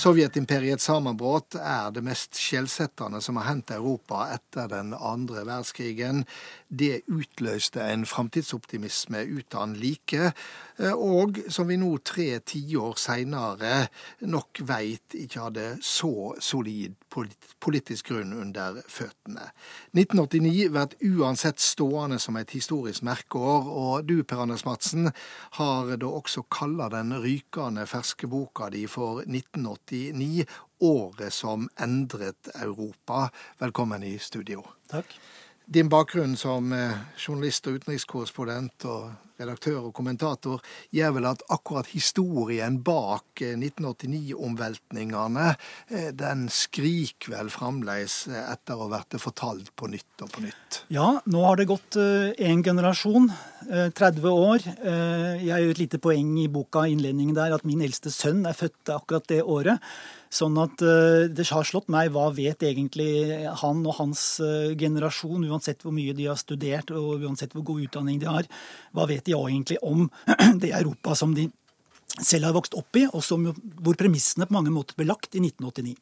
Sovjetimperiets sammenbrudd er det mest skjellsettende som har hendt Europa etter den andre verdenskrigen. Det utløste en framtidsoptimisme uten like, og som vi nå tre tiår seinere nok veit ikke hadde så solid politisk grunn under føttene. 1989 blir uansett stående som et historisk merkeår, og du Per Anders Madsen har da også kalla den rykende ferske boka di for 1989 året som endret Europa. Velkommen i studio. Takk. Din bakgrunn som eh, journalist og utenrikskorrespondent og redaktør og kommentator gjør vel at akkurat historien bak 1989-omveltningene, eh, den skriker vel fremdeles etter å ha vært fortalt på nytt og på nytt? Ja, nå har det gått én generasjon, 30 år. Jeg gjør et lite poeng i boka, innledningen der, at min eldste sønn er født akkurat det året. Sånn at det har slått meg hva vet egentlig han og hans generasjon, uansett hvor mye de har studert og uansett hvor god utdanning de har, hva vet de egentlig om det Europa som de selv har vokst opp i, og som, hvor premissene på mange måter ble lagt i 1989.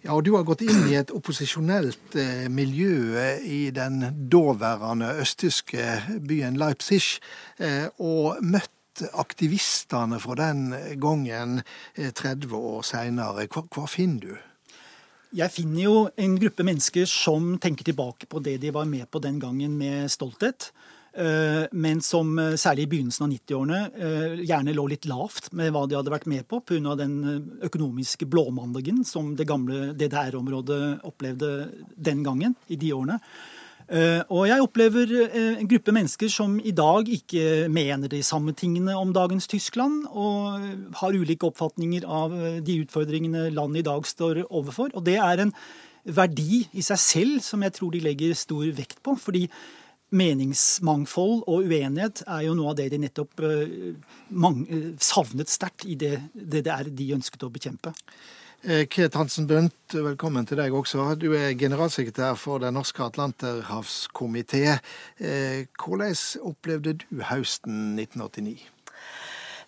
Ja, og Du har gått inn i et opposisjonelt eh, miljø i den daværende østtyske byen Leipzig, eh, og møtt aktivistene fra den gangen 30 eh, år seinere, hva, hva finner du? Jeg finner jo en gruppe mennesker som tenker tilbake på det de var med på den gangen med stolthet. Eh, men som eh, særlig i begynnelsen av 90-årene gjerne lå litt lavt med hva de hadde vært med på pga. den økonomiske blåmandagen som det gamle DDR-området opplevde den gangen, i de årene. Eh, og jeg opplever eh, en gruppe mennesker som i dag ikke mener de samme tingene om dagens Tyskland, og har ulike oppfatninger av eh, de utfordringene landet i dag står overfor. Og det er en verdi i seg selv som jeg tror de legger stor vekt på. fordi meningsmangfold og uenighet er jo noe av det de nettopp savnet sterkt i det, er de ønsket å bekjempe. Eh, Kret Hansen Bundt, velkommen til deg også. Du er generalsekretær for Den norske atlanterhavskomité. Eh, hvordan opplevde du høsten 1989?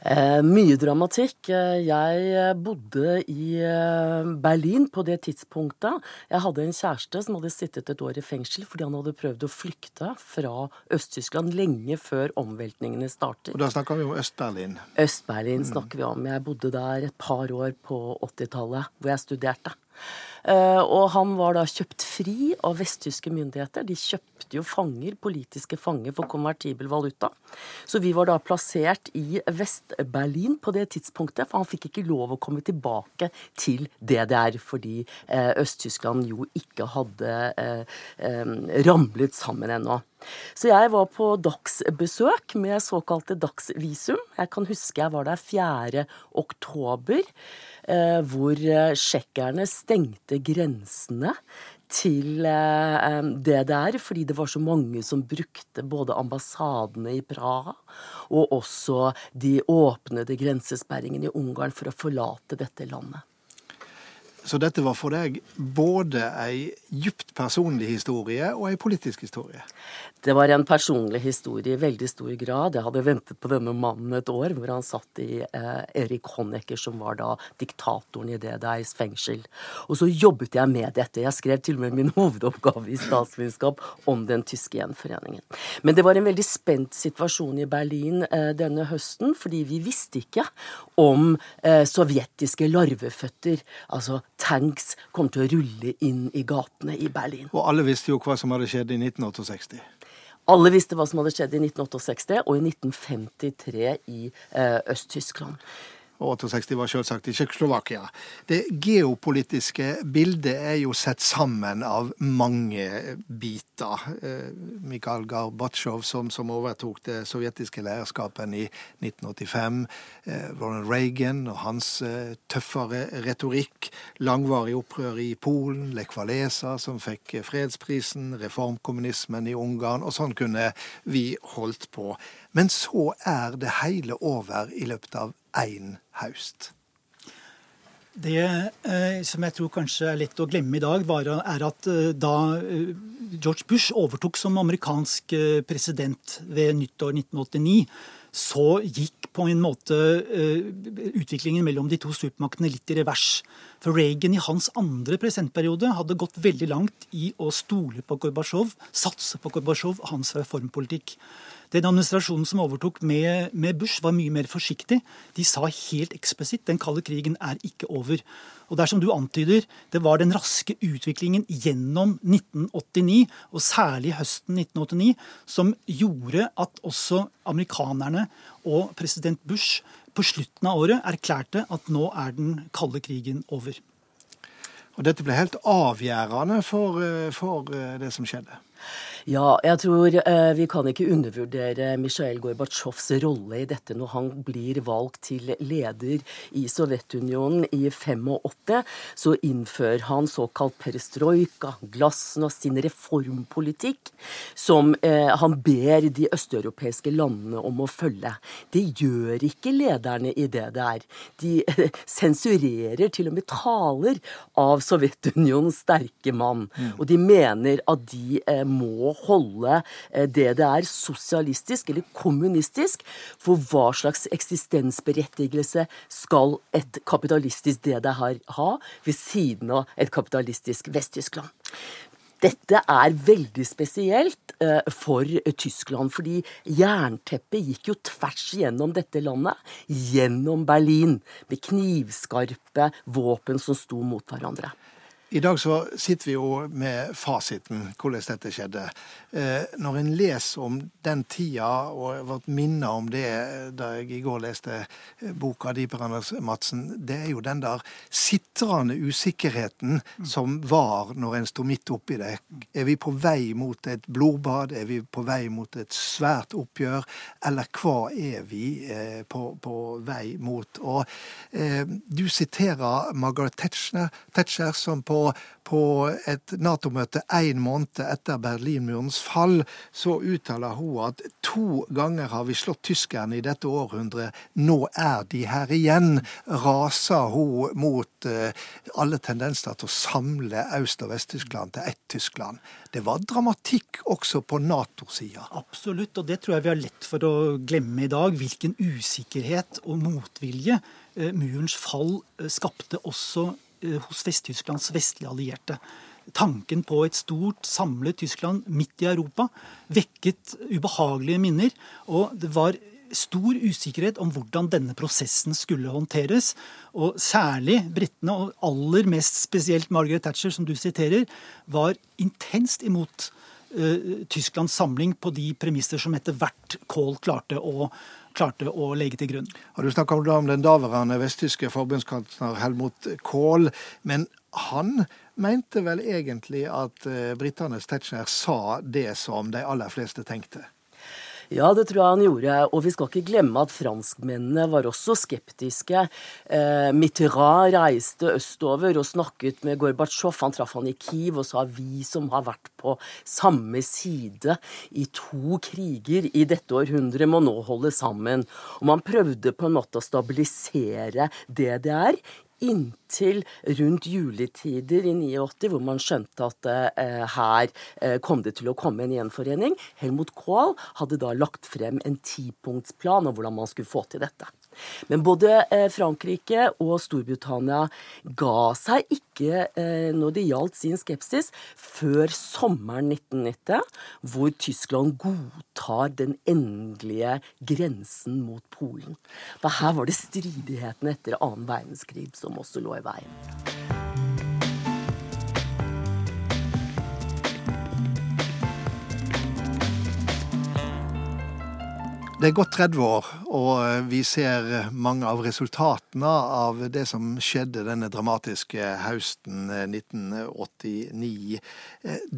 Eh, mye dramatikk. Eh, jeg bodde i eh, Berlin på det tidspunktet. Jeg hadde en kjæreste som hadde sittet et år i fengsel fordi han hadde prøvd å flykte fra Øst-Tyskland lenge før omveltningene startet. Og da snakker vi om Øst-Berlin? Øst-Berlin snakker vi om. Jeg bodde der et par år på 80-tallet, hvor jeg studerte. Eh, og han var da kjøpt fri av vesttyske myndigheter. De kjøpte jo fanger, politiske fanger for konvertibel valuta. Så vi var da plassert i Vest-Berlin på det tidspunktet, for han fikk ikke lov å komme tilbake til DDR fordi eh, Øst-Tyskland jo ikke hadde eh, ramlet sammen ennå. Så jeg var på dagsbesøk med såkalte dagsvisum. Jeg kan huske jeg var der 4. oktober. Eh, hvor eh, tsjekkerne stengte grensene til eh, det der, fordi det var så mange som brukte både ambassadene i Praha og også de åpnede grensesperringene i Ungarn for å forlate dette landet. Så dette var for deg både ei djupt personlig historie og ei politisk historie? Det var en personlig historie i veldig stor grad. Jeg hadde ventet på denne mannen et år, hvor han satt i eh, Erik Honecker, som var da diktatoren i DDIs fengsel. Og så jobbet jeg med dette. Jeg skrev til og med min hovedoppgave i statsvitenskap om den tyske gjenforeningen. Men det var en veldig spent situasjon i Berlin eh, denne høsten, fordi vi visste ikke om eh, sovjetiske larveføtter, altså tanks, kom til å rulle inn i gatene i Berlin. Og alle visste jo hva som hadde skjedd i 1968. Alle visste hva som hadde skjedd i 1968 og i 1953 i eh, Øst-Tyskland og 68 var selvsagt i Tsjekkoslovakia. Det geopolitiske bildet er jo sett sammen av mange biter. Eh, Mikhail Gorbatsjov, som, som, overtok det sovjetiske lederskapet i 1985. Eh, Ronald Reagan og hans eh, tøffere retorikk. Langvarig opprør i Polen. Lech Walesa, som fikk fredsprisen. Reformkommunismen i Ungarn. Og sånn kunne vi holdt på. Men så er det hele over i løpet av én høst. Det eh, som jeg tror kanskje er lett å glemme i dag, var, er at eh, da eh, George Bush overtok som amerikansk eh, president ved nyttår 1989, så gikk på en måte uh, utviklingen mellom de to supermaktene litt i revers. For Reagan i hans andre presidentperiode hadde gått veldig langt i å stole på Gorbatsjov, satse på Gorbatsjov hans reformpolitikk. Den administrasjonen som overtok med, med, Bush, var mye mer forsiktig. De sa helt eksplisitt den kalde krigen er ikke over. Og det er som du antyder, det var den raske utviklingen gjennom 1989, og særlig høsten 1989, som gjorde at også amerikanerne og president Bush på slutten av året erklærte at nå er den kalde krigen over. Og dette ble helt avgjørende for, eh, for eh, det som skjedde? Ja, jeg tror eh, vi kan ikke undervurdere Mikhail Gorbatsjovs rolle i dette når han blir valgt til leder i Sovjetunionen i 85. Så innfører han såkalt perestrojka, glasnost, sin reformpolitikk, som eh, han ber de østeuropeiske landene om å følge. Det gjør ikke lederne i det der. De eh, sensurerer til og med taler av Sovjetunionens sterke mann. Mm. Og de mener at de eh, må holde eh, det det er sosialistisk eller kommunistisk. For hva slags eksistensberettigelse skal et kapitalistisk DDR ha ved siden av et kapitalistisk Vest-Tyskland? Dette er veldig spesielt eh, for Tyskland, fordi jernteppet gikk jo tvers gjennom dette landet, gjennom Berlin, med knivskarpe våpen som sto mot hverandre. I dag så sitter vi jo med fasiten, hvordan dette skjedde. Eh, når en leser om den tida, og jeg ble minnet om det da jeg i går leste eh, boka di, Per Anders Madsen, det er jo den der sitrende usikkerheten som var når en sto midt oppi det. Er vi på vei mot et blodbad? Er vi på vei mot et svært oppgjør? Eller hva er vi eh, på, på, vei mot? Og eh, du siterer Margaret Thatcher, Thatcher som på på, et Nato-møte én måned etter Berlinmurens fall, så uttaler hun at to ganger har vi slått tyskerne i dette århundret, nå er de her igjen. Raser hun mot uh, alle tendenser til å samle Øst- og Vest-Tyskland til ett Tyskland. Det var dramatikk også på Nato-sida. Absolutt, og det tror jeg vi har lett for å glemme i dag. Hvilken usikkerhet og motvilje uh, murens fall uh, skapte også Eh, hos Vest-Tysklands vestlige allierte. Tanken på et stort, samlet Tyskland midt i Europa vekket ubehagelige minner. Og det var stor usikkerhet om hvordan denne prosessen skulle håndteres. Og særlig britene, og aller mest spesielt Margaret Thatcher, som du siterer, var intenst imot Tysklands samling på de premisser som etter hvert Kohl klarte å klarte å legge til grunn. Og du snakker om den daværende vesttyske forbundskansler Helmut Kohl. Men han mente vel egentlig at eh, britenes Tetzschner sa det som de aller fleste tenkte? Ja, det tror jeg han gjorde. Og vi skal ikke glemme at franskmennene var også skeptiske. Eh, Mitterrand reiste østover og snakket med Gorbatsjov. Han traff han i Kiev og sa vi som har vært på samme side i to kriger i dette århundret, må nå holde sammen. Og man prøvde på en måte å stabilisere DDR inntil rundt juletider i 89, hvor man skjønte at eh, her eh, kom det til å komme en gjenforening. Helmut Kohl hadde da lagt frem en tipunktsplan om hvordan man skulle få til dette. Men både eh, Frankrike og Storbritannia ga seg ikke eh, når det gjaldt sin skepsis, før sommeren 1990, hvor Tyskland godtar den endelige grensen mot Polen. For her var det stridighetene etter annen verdenskrig som også lå i veien. Det er gått 30 år, og vi ser mange av resultatene av det som skjedde denne dramatiske høsten 1989.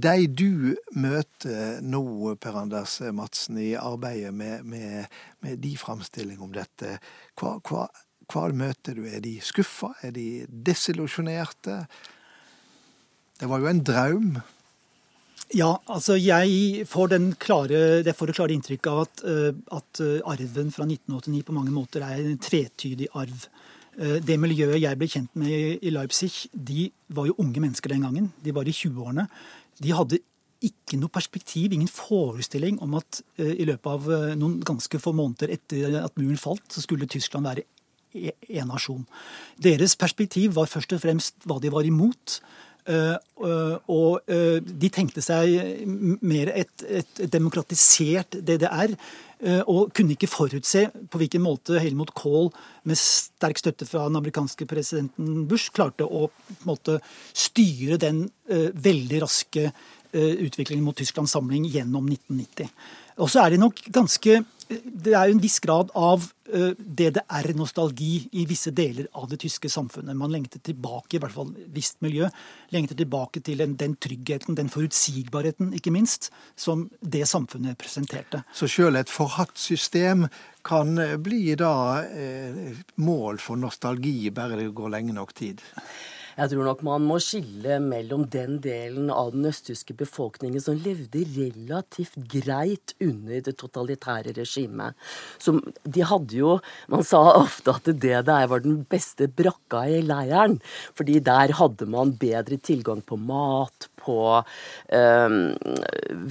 De du møter nå, Per Anders Madsen, i arbeidet med, med, med de framstilling om dette, hva, hva, hva møter du? Er de skuffa? Er de desillusjonerte? Det var jo en draum. Ja, altså jeg får, klare, jeg får det klare inntrykk av at, eh, at, eh, arven fra 1989 på mange måter er en tvetydig arv. Eh, det miljøet jeg ble kjent med i Leipzig, de var jo unge mennesker den gangen. De var i 20-årene. De hadde ikke noe perspektiv, ingen forestilling om at i løpet av noen ganske få måneder etter at muren falt, så skulle Tyskland være én nasjon. Deres perspektiv var først og fremst hva de var imot. Uh, uh, og uh, de tenkte seg mer et, et demokratisert DDR. og kunne ikke forutse på hvilken måte Helmut Kohl, med sterk støtte fra den amerikanske presidenten Bush, klarte å måte, styre den veldig raske utviklingen mot Tysklands samling gjennom 1990. Og så er det nok ganske det er jo en viss grad av eh, DDR-nostalgi i visse deler av det tyske samfunnet. Man lengter tilbake, i hvert fall visst miljø, lengter tilbake til den, tryggheten, den forutsigbarheten, ikke minst, som det samfunnet presenterte. Så sjøl et forhatt system kan bli da eh, mål for nostalgi, bare det går lenge nok tid? Jeg tror nok man må skille mellom den delen av den østtyske befolkningen som levde relativt greit under det totalitære regimet. Som, de hadde jo Man sa ofte at det der var den beste brakka i leiren. Fordi der hadde man bedre tilgang på mat, på eh,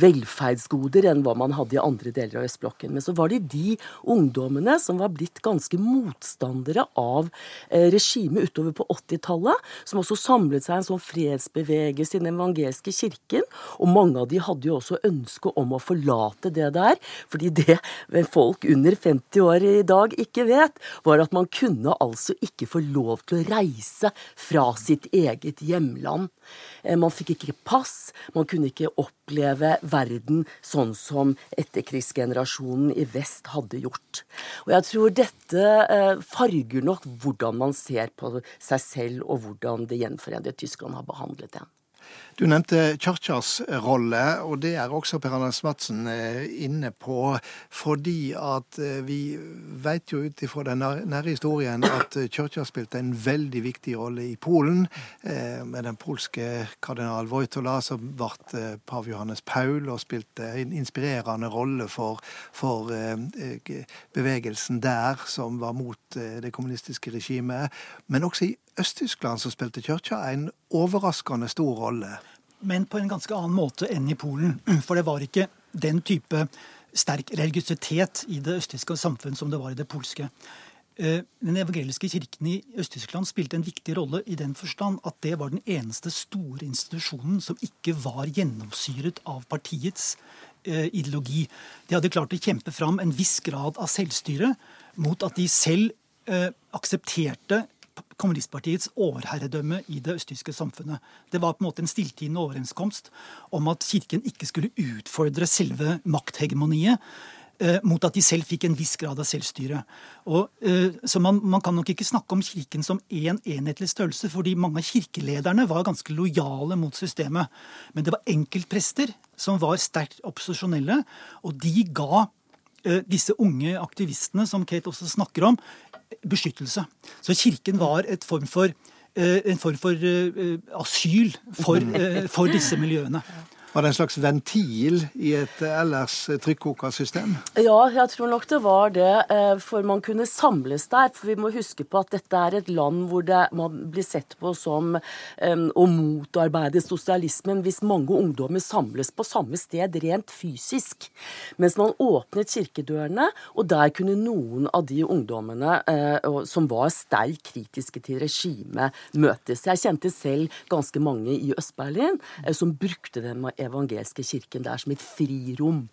velferdsgoder enn hva man hadde i andre deler av østblokken. Men så var det de ungdommene som var blitt ganske motstandere av eh, regimet utover på 80-tallet, som også samlet seg en sånn fredsbevegelse i den evangelske kirken. Og mange av de hadde jo også ønske om å forlate det der. fordi det folk under 50 år i dag ikke vet, var at man kunne altså ikke få lov til å reise fra sitt eget hjemland. Eh, man fikk ikke pass. Man kunne ikke oppleve verden sånn som etterkrigsgenerasjonen i vest hadde gjort. Og jeg tror dette eh, farger nok hvordan man ser på seg selv, og hvordan det gjenforente Tyskland har behandlet det. Du nevnte Kirkas rolle, og det er også Per Anders Madsen eh, inne på. Fordi at eh, vi vet jo ut ifra den nære historien at Kirka spilte en veldig viktig rolle i Polen. Eh, med den polske kardinal Wojtola som ble pav Johannes Paul, og spilte en inspirerende rolle for, for bevegelsen der, som var mot det kommunistiske regimet. Men også i Øst-Tyskland så spilte kirka en overraskende stor rolle. Men på en ganske annen måte enn i Polen. For det var ikke den type sterk religiøsitet i det østtyske samfunn som det var i det polske. Eh, den evangeliske kirken i Øst-Tyskland spilte en viktig rolle i den forstand at det var den eneste store institusjonen som ikke var gjennomsyret av partiets eh, ideologi. De hadde klart å kjempe fram en viss grad av selvstyre mot at de selv eh, aksepterte kommunistpartiets overherredømme i det østtyske samfunnet. Det var på en måte en stilltiende overenskomst om at kirken ikke skulle utfordre selve makthegemoniet. Eh, mot at de selv fikk en viss grad av selvstyre. Og, eh, så man, man, kan nok ikke snakke om Kirken som én en enhetlig størrelse, fordi mange av kirkelederne var ganske lojale mot systemet. Men det var enkeltprester som var sterkt opposisjonelle, og de ga eh, disse unge aktivistene, som Kate også snakker om, beskyttelse. Så kirken var et form for, eh, en form for eh, asyl for, eh, for disse miljøene. Var det en slags ventil i et ellers trykkokersystem? Ja, jeg tror nok det var det. Eh, for man kunne samles der. For vi må huske på at dette er et land hvor det, man blir sett på som um, å motarbeide sosialismen hvis mange ungdommer samles på samme sted rent fysisk. Mens man åpnet kirkedørene, og der kunne noen av de ungdommene uh, som var sterkt kritiske til regimet, møtes. Jeg kjente selv ganske mange i Øst-Berlin uh, som brukte den evangelske kirken der som et frirom.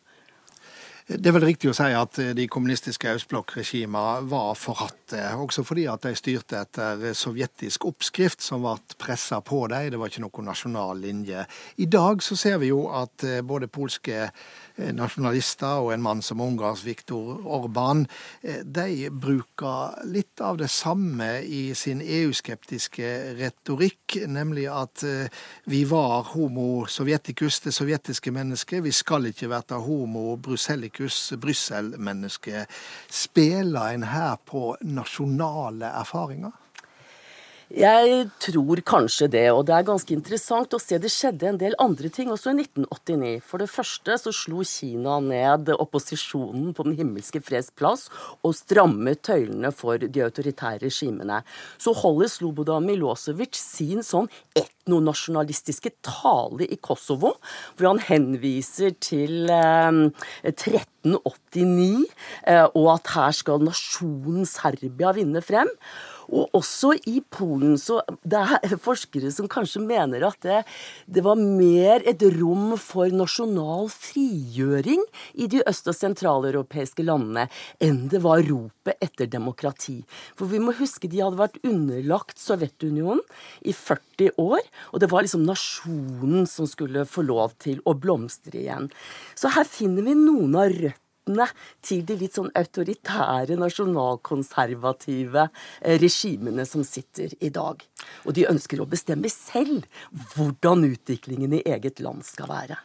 Det er vel riktig å si at de kommunistiske østblokkregimene var forhatte, også fordi at de styrte etter sovjetisk oppskrift som ble pressa på dem. Det var ikke noen nasjonal linje. I dag så ser vi jo at både polske Eh, nasjonalister og en mann som Ungarns Viktor Orban, eh, de bruker litt av det samme i sin EU-skeptiske retorikk, nemlig at eh, vi var homo sovjeticus, det sovjetiske mennesket, vi skal ikke være homo brusellicus, Brussel-menneske. Spiller en her på nasjonale erfaringer? Jeg tror kanskje det, og det er ganske interessant å se. Det skjedde en del andre ting også i 1989. For det første så slo Kina ned opposisjonen på Den himmelske freds plass og strammet tøylene for de autoritære regimene. Så holder Slobodan Milosevic sin sånn etnonasjonalistiske tale i Kosovo, hvor han henviser til eh, 1389, eh, og at her skal nasjonen Serbia vinne frem. Og også i Polen så det er forskere som kanskje mener at det, det var mer et rom for nasjonal frigjøring i de øst- og sentraleuropeiske landene enn det var ropet etter demokrati. For vi må huske de hadde vært underlagt Sovjetunionen i 40 år, og det var liksom nasjonen som skulle få lov til å blomstre igjen. Så her finner vi noen av røttene røttene til de litt sånn autoritære, nasjonalkonservative eh, regimene som sitter i dag. Og de ønsker å bestemme selv hvordan utviklingen i eget land skal være.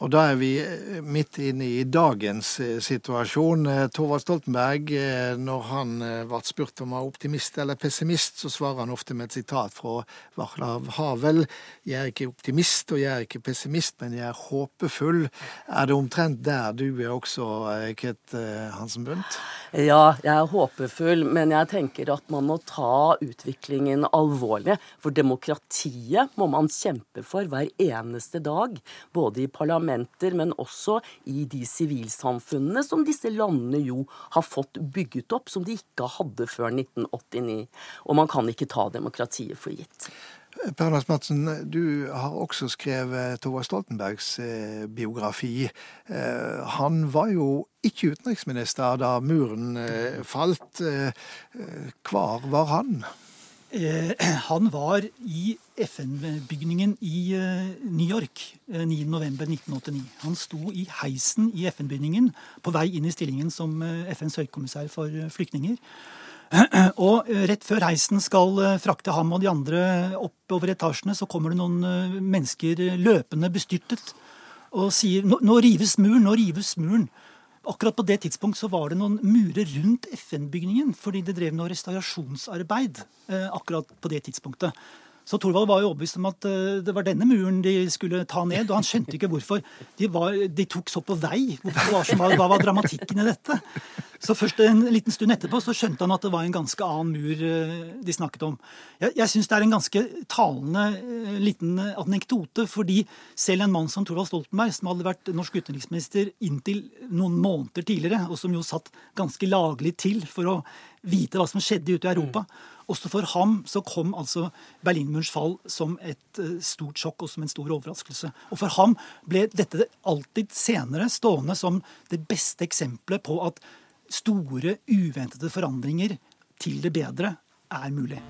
Og da er vi eh, midt inne i dagens eh, situasjon. Eh, Torvald Stoltenberg, når han ble spurt om han var optimist eller pessimist, så svarer han ofte med et sitat fra Vaclav Havel. Jeg er ikke optimist og jeg er ikke pessimist, men jeg er håpefull. Er det omtrent der du er også, Ket Hansen Bundt? Ja, jeg er håpefull, men jeg tenker at man må ta utviklingen alvorlig. For demokratiet må man kjempe for hver eneste dag, både i parlamentet parlamenter, men også i de sivilsamfunnene som disse landene jo har fått bygget opp, som de ikke hadde før 1989. Og man kan ikke ta demokratiet for gitt. Per Lars Madsen, du har også skrevet Tova Stoltenbergs eh, biografi. Eh, han var jo ikke utenriksminister da muren eh, falt. Hvor var han? Eh, han var i FN-bygningen i eh, New York 9.11.1989. Eh, han sto i heisen i FN-bygningen på vei inn i stillingen som FNs høykommissær for flyktninger. Og rett før heisen skal frakte ham og de andre oppover etasjene, så kommer det noen mennesker løpende bestyrtet og sier nå rives muren, nå rives muren. Akkurat på det tidspunkt så var det noen murer rundt FN-bygningen, fordi det drev noe restaurasjonsarbeid eh, akkurat på det tidspunktet. Så Thorvald var jo overbevist om at eh, det var denne muren de skulle ta ned. Og han skjønte ikke hvorfor. De, var, de tok så på vei. Var hva var dramatikken i dette? Så først en liten stund etterpå så skjønte han at det var en ganske annen mur uh, de snakket om. Jeg, jeg syns det er en ganske talende uh, liten anekdote, fordi selv en mann som Thorvald Stoltenberg, som hadde vært norsk utenriksminister inntil noen måneder tidligere, og som jo satt ganske laglig til for å vite hva som skjedde ute i Europa, mm også for ham så kom altså Berlinmurens fall som et eh, stort sjokk og som en stor overraskelse. Og for ham ble dette alltid senere stående som det beste eksempelet på at store, uventede forandringer til det bedre er mulig.